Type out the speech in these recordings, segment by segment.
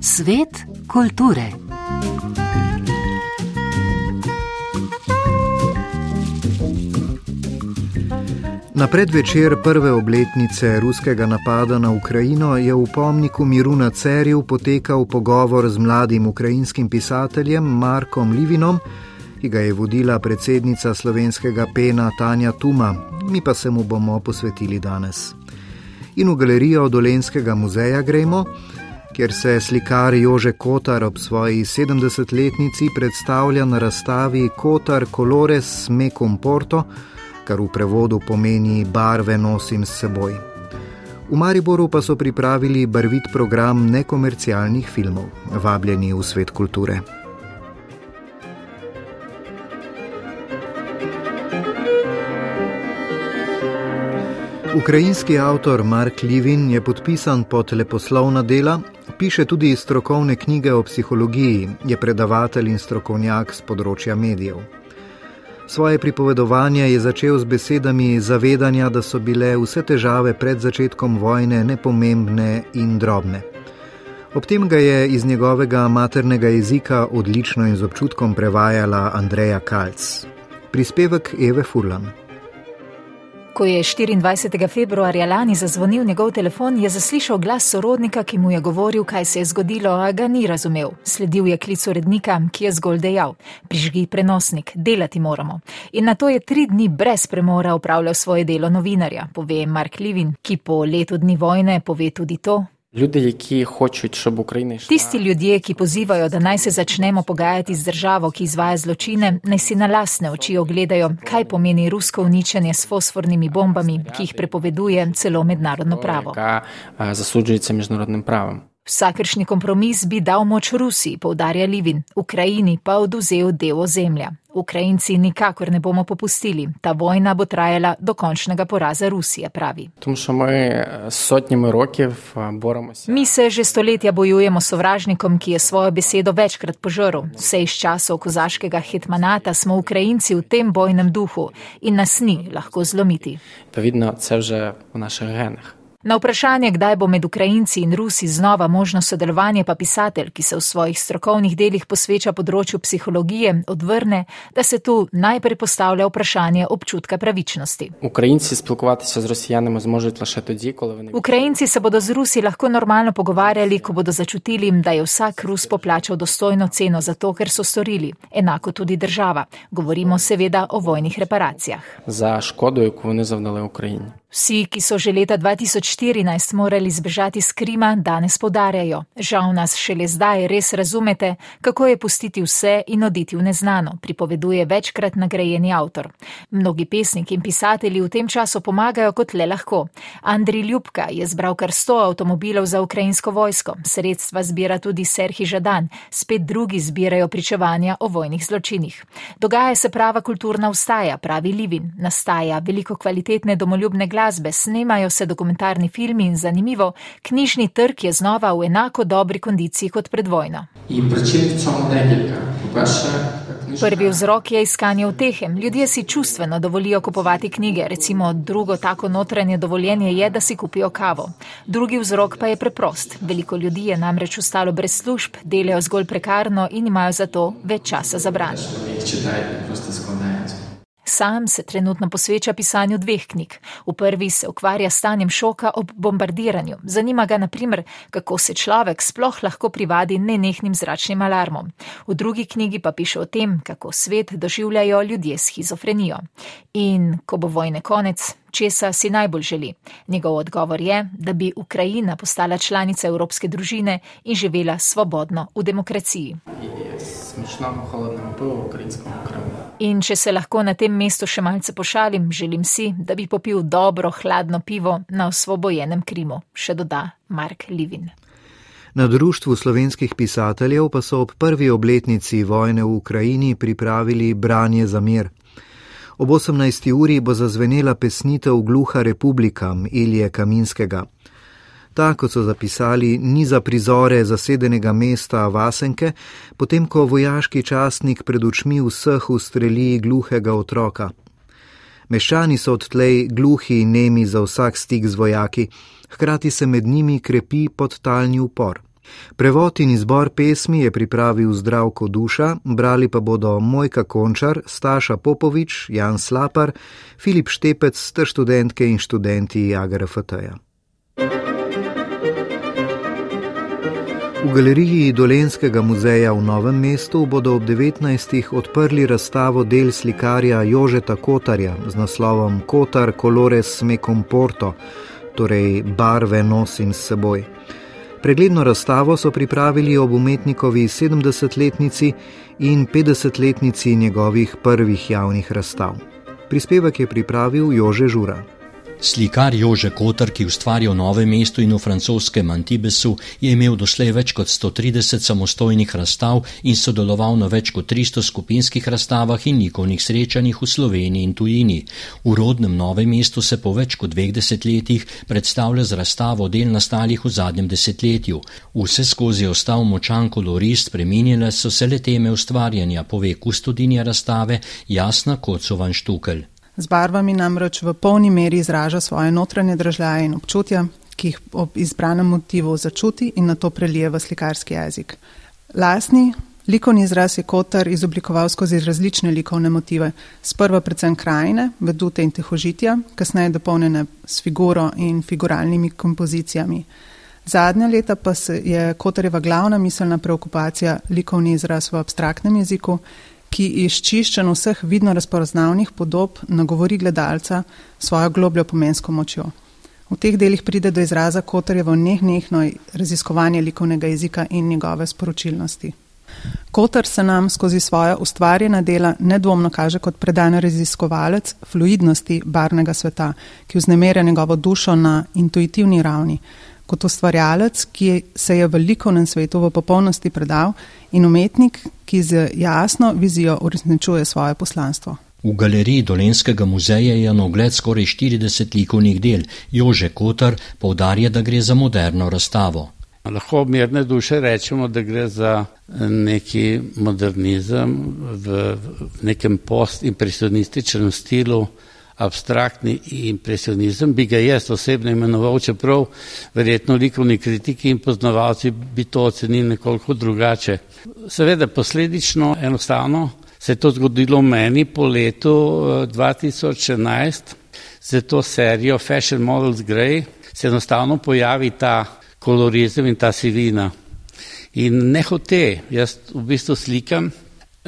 Svet kulture. Na predvečer prve obletnice ruskega napada na Ukrajino je v pomniku miru na Cerju potekal pogovor z mladim ukrajinskim pisateljem Markom Livinom, ki ga je vodila predsednica slovenskega pena Tanja Tuma, mi pa se mu bomo posvetili danes. In v galerijo Dolenskega muzeja gremo, kjer se slikar Jože Kotar ob svoji 70-letnici predstavlja na razstavi Kotar Colores Mecum Porto kar v prevodu pomeni barve nosim s seboj. V Mariboru pa so pripravili barvit program nekomercialnih filmov, vabljeni v svet kulture. Ukrajinski avtor Mark Livin je podpisan pod leposlovna dela, piše tudi strokovne knjige o psihologiji, je predavatelj in strokovnjak z področja medijev. Svoje pripovedovanje je začel z besedami zavedanja, da so bile vse težave pred začetkom vojne nepomembne in drobne. Ob tem ga je iz njegovega maternega jezika odlično in z občutkom prevajala Andreja Kalc. Prispevek Eve Furlan. Ko je 24. februarja lani zazvonil njegov telefon, je zaslišal glas sorodnika, ki mu je govoril, kaj se je zgodilo, a ga ni razumel. Sledil je klic urednika, ki je zgolj dejal: Prižgi prenosnik, delati moramo. In na to je tri dni brez premora upravljal svoje delo novinarja, pove Mark Livin, ki po letu dni vojne pove tudi to, Люди, які хочуть, щоб Україна йшла... Tisti ljudje, ki pozivajo, da naj se začnemo pogajati z državo, ki izvaja zločine, naj si na lasne oči ogledajo, kaj pomeni rusko uničenje s fosfornimi bombami, ki jih prepoveduje celo mednarodno pravo. яка е, засуджується міжнародним правом. Vsakršni kompromis bi dal moč Rusiji, povdarja Livin, Ukrajini pa oduzel del ozemlja. Ukrajinci nikakor ne bomo popustili. Ta vojna bo trajala do končnega poraza Rusije, pravi. Mi se že stoletja bojujemo s sovražnikom, ki je svojo besedo večkrat požrl. Vse iz časov kozaškega hetmanata smo Ukrajinci v tem bojnem duhu in nas ni lahko zlomiti. Pa vidno, vse že v naših genah. Na vprašanje, kdaj bo med Ukrajinci in Rusi znova možno sodelovanje, pa pisatelj, ki se v svojih strokovnih delih posveča področju psihologije, odvrne, da se tu najprej postavlja vprašanje občutka pravičnosti. Ukrajinci splokovati se z Rosijanami zmožete le še tudi, ko oni. Ukrajinci se bodo z Rusi lahko normalno pogovarjali, ko bodo začutili, da je vsak Rus poplačal dostojno ceno za to, ker so storili. Enako tudi država. Govorimo seveda o vojnih reparacijah. Za škodo, ki jo oni zavnale Ukrajini. Vsi, ki so že leta 2014 morali zbežati z Krima, danes podarjajo. Žal nas šele zdaj res razumete, kako je pustiti vse in oditi v neznano, pripoveduje večkrat nagrajeni avtor. Mnogi pesniki in pisatelji v tem času pomagajo kot le lahko. Andri Ljubka je zbral kar 100 avtomobilov za ukrajinsko vojsko, sredstva zbira tudi Serhi Žadan, spet drugi zbirajo pričevanja o vojnih zločinih. Dogaja se prava kulturna vstaja, pravi Livin, nastaja veliko kvalitetne domoljubne glasbe, glasbe, snemajo se dokumentarni filmi in zanimivo, knjižni trg je znova v enako dobri kondiciji kot pred vojno. In pričin v čom nekaj, vaše Prvi vzrok je iskanje utehem. Ljudje si čustveno dovolijo kupovati knjige, recimo drugo tako notranje dovoljenje je, da si kupijo kavo. Drugi vzrok pa je preprost. Veliko ljudi je namreč ostalo brez služb, delajo zgolj prekarno in imajo zato več časa za branje. Sam se trenutno posveča pisanju dveh knjig. V prvi se ukvarja s stanjem šoka ob bombardiranju. Zanima ga, naprimer, kako se človek sploh lahko privadi nenehnim zračnim alarmom. V drugi knjigi pa piše o tem, kako svet doživljajo ljudje s schizofrenijo. In ko bo vojne konec, česa si najbolj želi. Njegov odgovor je, da bi Ukrajina postala članica evropske družine in živela svobodno v demokraciji. Je smišno, holodno pivo, ukrajinsko, ukrajinsko. In če se lahko na tem mestu še malce pošalim, želim si, da bi popil dobro, hladno pivo na osvobojenem Krimu, še doda Mark Livin. Na Društvu slovenskih pisateljev pa so ob prvi obletnici vojne v Ukrajini pripravili branje za mir. Ob 18. uri bo zazvenela pesnitev Gluha republika Ilije Kaminskega. Ta, kot so zapisali, ni za prizore zasedenega mesta Vasenke, potem ko vojaški častnik pred očmi vseh ustreli gluhega otroka. Meščani so odtlej gluhi in nemi za vsak stik z vojaki, hkrati se med njimi krepi podtalni upor. Prevod in izbor pesmi je pripravil Zdravko Duša, brali pa bodo Mojka Končar, Staša Popovič, Jan Slapar, Filip Štepec ter študentke in študenti AGRFT-ja. V galeriji Dolenskega muzeja v Novem mestu bodo ob 19. odprli razstavo del slikarja Jožeta Kotarja z naslovom Kotar Colores me comporto, torej barve nosim s seboj. Pregledno razstavo so pripravili ob umetnikovi 70-letnici in 50-letnici njegovih prvih javnih razstav. Prispevek je pripravil Jože Žura. Slikar Jože Kotar, ki ustvarja v Novem mestu in v francoskem Antibesu, je imel doslej več kot 130 samostojnih razstav in sodeloval na več kot 300 skupinskih razstavah in likovnih srečanjih v Sloveniji in tujini. V rodnem Novem mestu se po več kot dveh desetletjih predstavlja z razstavo del nastalih v zadnjem desetletju. Vse skozi je ostal močan kolorist, spremenile so se le teme ustvarjanja, pove kustodinja razstave Jasna Kocovan Štukelj. Z barvami namreč v polni meri izraža svoje notranje držljaje in občutja, ki jih ob izbranem motivu začuti in na to prelije v slikarski jezik. Lasni likovni izraz je Kotar izoblikoval skozi različne likovne motive, sprva predvsem krajine, vedute in tehožitja, kasneje dopolnjene s figuro in figuralnimi kompozicijami. Zadnja leta pa je Kotarjeva glavna miselna preokupacija likovni izraz v abstraktnem jeziku ki izčiščen vseh vidno razpoznavnih podob nagovori gledalca svojo globljo pomensko močjo. V teh delih pride do izraza Kotarjevo nehnehno raziskovanje likovnega jezika in njegove sporočilnosti. Kotar se nam skozi svoje ustvarjena dela nedvomno kaže kot predan raziskovalec fluidnosti barvnega sveta, ki vznemerja njegovo dušo na intuitivni ravni, kot ustvarjalec, ki se je v likovnem svetu v popolnosti predal in umetnik, ki z jasno vizijo uresničuje svoje poslanstvo. V galeriji Dolenskega muzeja je na ogled skoraj 40 likovnih del. Jože Kotar povdarja, da gre za moderno razstavo. Lahko mirne duše rečemo, da gre za neki modernizem v nekem postimpresionističnem stilu, abstraktni impresionizem, bi ga jaz osebno imenoval, čeprav verjetno likovni kritiki in poznavalci bi to ocenili nekoliko drugače. Seveda posledično enostavno se je to zgodilo meni po letu 2011, eh, za to serijo Fashion Models Grey se enostavno pojavi ta kolorizem in ta sivina. In nehote, jaz v bistvu slikam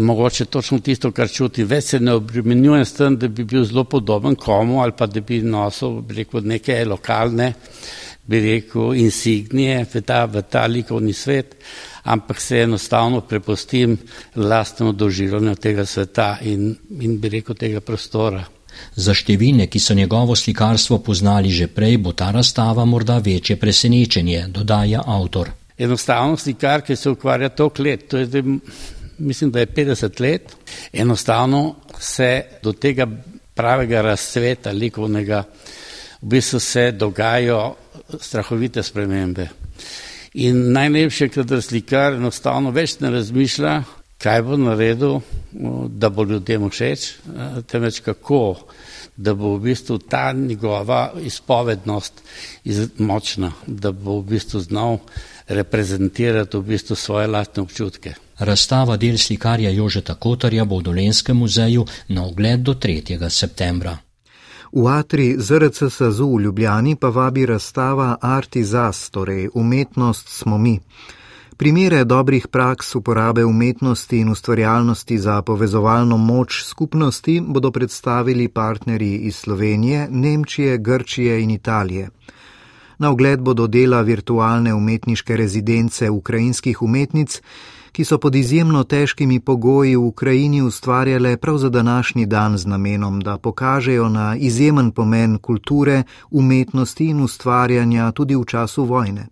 mogoče točno tisto, kar čutim. Več se ne obremenjujem s tem, da bi bil zelo podoben komu ali pa da bi nosil rekel, neke lokalne bi rekel, insignije v ta, v ta likovni svet, ampak se enostavno prepustim lastnemu doživljanju tega sveta in, in bi rekel tega prostora. Za številne, ki so njegovo slikarstvo poznali že prej, bo ta razstava morda večje presenečenje, dodaja avtor. Enostavno slikar, ki se ukvarja toliko let, to je zdaj mislim, da je 50 let, enostavno se do tega pravega razcveta likovnega v bistvu se dogajajo strahovite spremembe. In najlepše, kadar slikar enostavno več ne razmišlja, kaj bo naredil, da bo ljudem všeč, temveč kako, da bo v bistvu ta njegova izpovednost močna, da bo v bistvu znal reprezentirati v bistvu svoje lastne občutke. Razstava del slikarja Jožeta Kotarja bo v Dolenskem muzeju na ogled do 3. septembra. V Atri ZRC Sazu v Ljubljani pa vabi razstava Artizas, torej umetnost smo mi. Primere dobrih praks uporabe umetnosti in ustvarjalnosti za povezovalno moč skupnosti bodo predstavili partnerji iz Slovenije, Nemčije, Grčije in Italije. Na ogled bodo dela virtualne umetniške rezidence ukrajinskih umetnic, ki so pod izjemno težkimi pogoji v Ukrajini ustvarjale prav za današnji dan z namenom, da pokažejo na izjemen pomen kulture, umetnosti in ustvarjanja tudi v času vojne.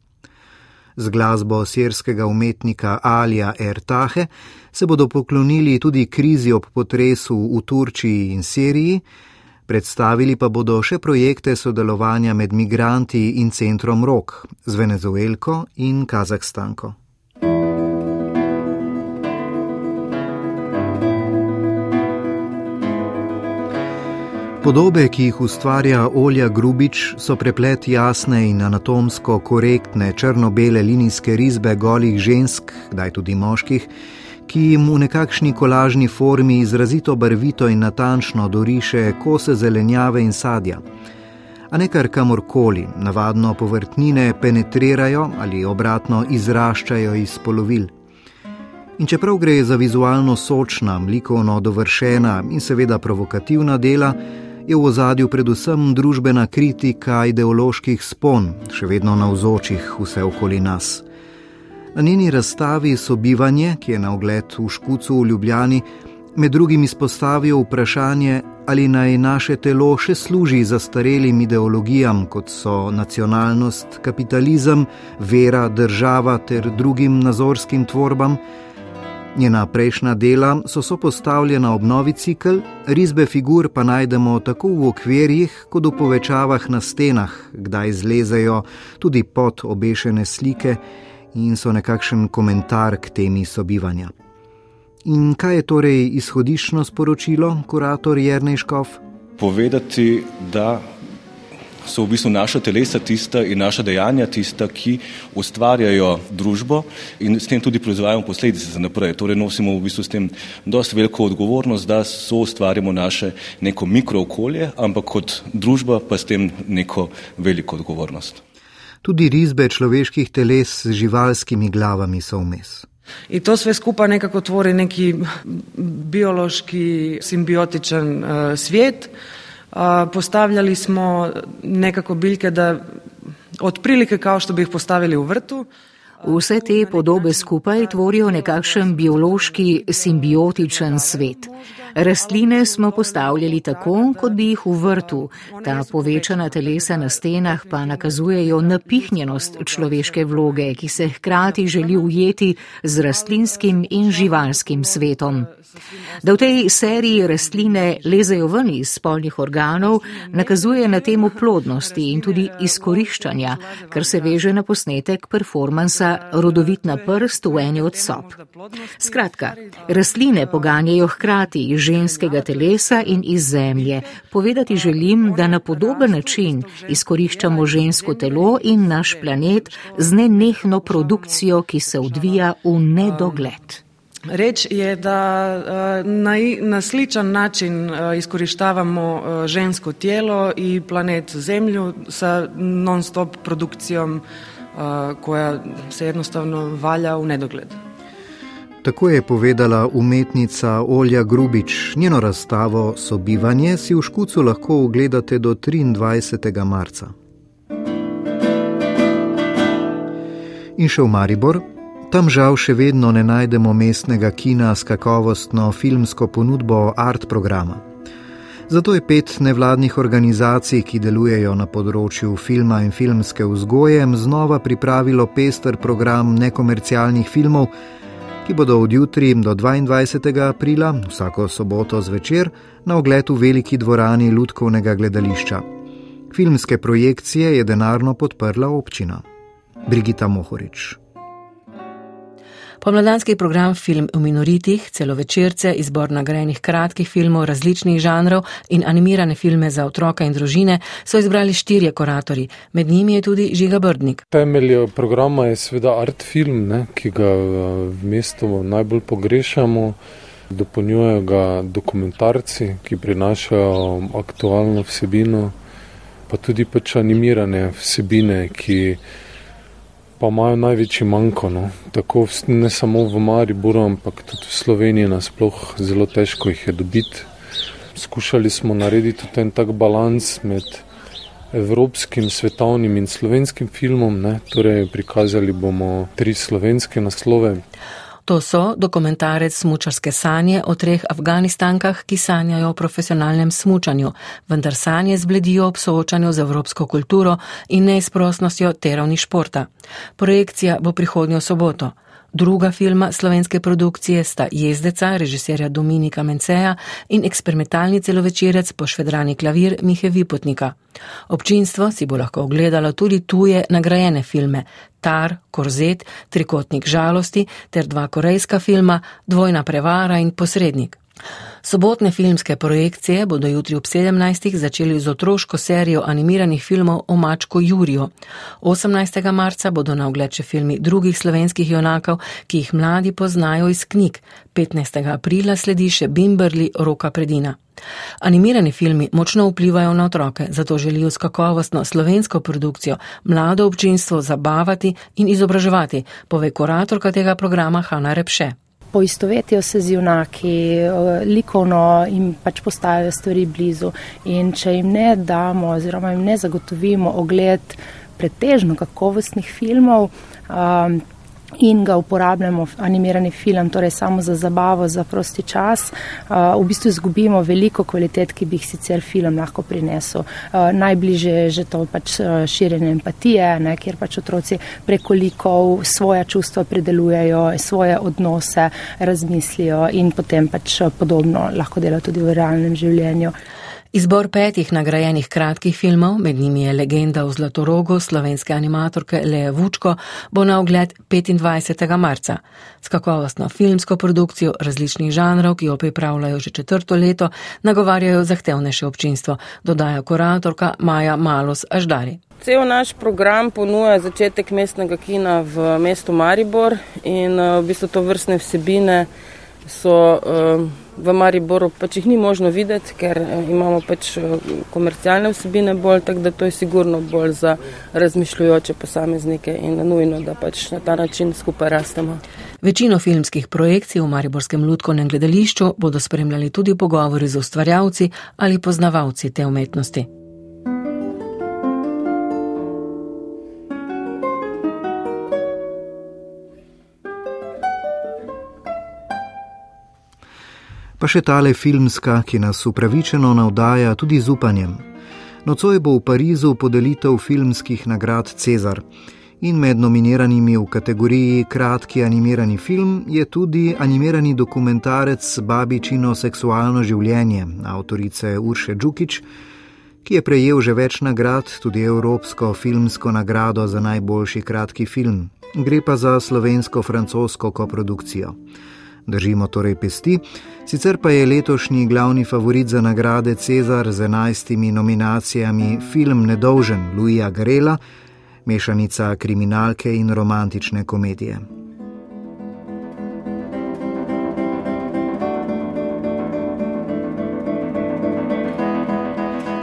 Z glasbo sirskega umetnika Alija Ertahe se bodo poklonili tudi krizi ob potresu v Turčiji in Siriji, predstavili pa bodo še projekte sodelovanja med migranti in centrom Rok z Venezuelko in Kazahstanko. Podobe, ki jih ustvarja Olja Grubič, so preplet jasne in anatomsko korektne črno-bele linijske risbe golih žensk, kdaj tudi moških, ki jim v nekakšni kolažni formi izrazito barvito in natančno doriše kose zelenjave in sadja. A ne kar kamorkoli, navadno povrtnine penetrirajo ali obratno izraščajo iz polovil. In čeprav gre za vizualno sočna, likovno dovršena in seveda provokativna dela, je v ozadju predvsem družbena kritika ideoloških spon, še vedno navzočih vse okoli nas. Na njeni razstavi Sobivanje, ki je na ogled v Škucu v Ljubljani, med drugim izpostavijo vprašanje, ali naj naše telo še služi zastarelim ideologijam, kot so nacionalnost, kapitalizem, vera, država ter drugim nazorskim tvorbam. Njena prejšnja dela so sopostavljena ob novi cikl, risbe figur pa najdemo tako v okvirjih, kot v povečavah na stenah, kdaj zlezejo tudi pod obešene slike in so nekakšen komentar k temi sobivanja. In kaj je torej izhodiščno sporočilo, kurator Jrneškov? Povedati, da so v bistvu naša telesa tista in naša dejanja tista, ki ustvarjajo družbo in s tem tudi proizvajamo posledice za naprej. Torej nosimo v bistvu s tem dosti veliko odgovornost, da so ustvarjamo naše neko mikrookolje, ampak kot družba pa s tem neko veliko odgovornost tudi risbe človeških teles z živalskimi glavami so vmes. In to sve skupaj nekako tvori neki biološki simbiotičen uh, svet. Postavljali smo nekako biljke, da otprilike kao što bi ih postavili u vrtu. Vse te podobe skupaj tvorijo nekakšen biološki simbiotičen svet. Rastline smo postavljali tako, kot bi jih v vrtu. Ta povečana telesa na stenah pa nakazujejo napihnjenost človeške vloge, ki se hkrati želi ujeti z rastlinskim in živalskim svetom. Da v tej seriji rastline lezejo ven iz spolnih organov, nakazuje na temo plodnosti in tudi izkoriščanja, kar se veže na posnetek performansa Rodovitna prst v eni od sob. Skratka, rastline poganjajo hkrati ženskega telesa in iz zemlje. Povedati želim, da na podoben način izkoriščamo žensko telo in naš planet z nenehno produkcijo, ki se odvija v nedogled. Reč je, da eh, na, na sličan način eh, izkorištavamo eh, žensko tijelo i planet Zemlju sa non-stop produkcijom koja se jednostavno valja u nedogled. Tako je povedala umetnica Olja Grubič. Njeno razstavo Sobivanje si v Škucu lahko ogledate do 23. marca. In še v Maribor, Tam žal še vedno ne najdemo mestnega kina s kakovostno filmsko ponudbo art programa. Zato je pet nevladnih organizacij, ki delujejo na področju filma in filmske vzgoje, znova pripravilo pester program nekomercialnih filmov, ki bodo od jutri do 22. aprila, vsako soboto zvečer, na ogled v veliki dvorani Ludkovnega gledališča. Filmske projekcije je denarno podprla občina. Brigita Mohorič. Pomladanski program Film v minoritih, celovečerce, izbor nagrajenih kratkih filmov različnih žanrov in animirane filme za otroka in družine so izbrali štirje kuratori, med njimi je tudi Žiga Brdnik. Temelj programa je seveda art film, ne, ki ga v mestu najbolj pogrešamo. Dopolnjujejo ga dokumentarci, ki prinašajo aktualno vsebino, pa tudi pač animirane vsebine, ki pa imajo največji manjko. No. Tako ne samo v Mariboru, ampak tudi v Sloveniji nasploh zelo težko jih je dobiti. Skušali smo narediti tudi en tak balans med evropskim, svetovnim in slovenskim filmom. Ne. Torej, prikazali bomo tri slovenske naslove. To so dokumentarec Smučarske sanje o treh Afganistankah, ki sanjajo o profesionalnem smučanju, vendar sanje zbledijo ob soočanju z evropsko kulturo in neizprostnostjo teravni športa. Projekcija bo prihodnjo soboto. Druga filma slovenske produkcije sta Jezdeca, režiserja Dominika Menceja in eksperimentalni celovečerec pošvedrani klavir Mihe Vipotnika. Občinstvo si bo lahko ogledalo tudi tuje nagrajene filme Tar, Korzet, Trikotnik žalosti ter dva korejska filma Dvojna prevara in Posrednik. Sobotne filmske projekcije bodo jutri ob 17. začeli z otroško serijo animiranih filmov o mačku Jurijo. 18. marca bodo na ogled še filmi drugih slovenskih junakov, ki jih mladi poznajo iz knjig. 15. aprila sledi še Bimberli Roka Predina. Animirani filmi močno vplivajo na otroke, zato želijo s kakovostno slovensko produkcijo mlado občinstvo zabavati in izobraževati, pove kuratorka tega programa Hanna Repše poistovetijo se z junaki, likovno jim pač postavijo stvari blizu. In če jim ne damo oziroma jim ne zagotovimo ogled pretežno kakovostnih filmov, um, in ga uporabljamo animirani film, torej samo za zabavo, za prosti čas, v bistvu izgubimo veliko kvalitet, ki bi jih sicer film lahko prinesel. Najbliže je že to pač širjenje empatije, ne, kjer pač otroci preko likov svoja čustva predelujejo, svoje odnose razmislijo in potem pač podobno lahko delajo tudi v realnem življenju. Izbor petih nagrajenih kratkih filmov, med njimi je legenda v Zlatorogu slovenske animatorke Leja Vučko, bo na ogled 25. marca. S kakovostno filmsko produkcijo različnih žanrov, ki jo pripravljajo že četrto leto, nagovarjajo zahtevnejše občinstvo, dodaja kuratorka Maja Malus Aždari. Cel naš program ponuja začetek mestnega kina v mestu Maribor in eh, v bistvu to vrstne vsebine so uh, v Mariboru pač jih ni možno videti, ker uh, imamo pač uh, komercialne vsebine bolj, tako da to je sigurno bolj za razmišljujoče posameznike in nujno, da pač na ta način skupaj rastemo. Večino filmskih projekcij v Mariborskem ljudkovnem gledališču bodo spremljali tudi pogovori z ustvarjalci ali poznavalci te umetnosti. Pa še tale filmska, ki nas upravičeno navdaja tudi z upanjem. Nocoj bo v Parizu podelitev filmskih nagrad Cezar. In med nominiranimi v kategoriji kratki animirani film je tudi animirani dokumentarec Babičino seksualno življenje avtorice Urše Džukič, ki je prejel že več nagrad, tudi Evropsko filmsko nagrado za najboljši kratki film. Gre pa za slovensko-francosko koprodukcijo držimo torej pesti. Sicer pa je letošnji glavni favorit za nagrade Cezar z enajstimi nominacijami film Nedolžen Luija Grela, mešanica kriminalke in romantične komedije.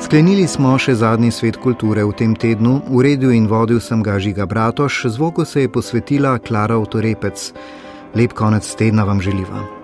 Sklenili smo še zadnji svet kulture v tem tednu, uredil in vodil sem ga Žiga Bratoš, zvoku se je posvetila Klara Autorepec. Lep konec tedna vam želiva.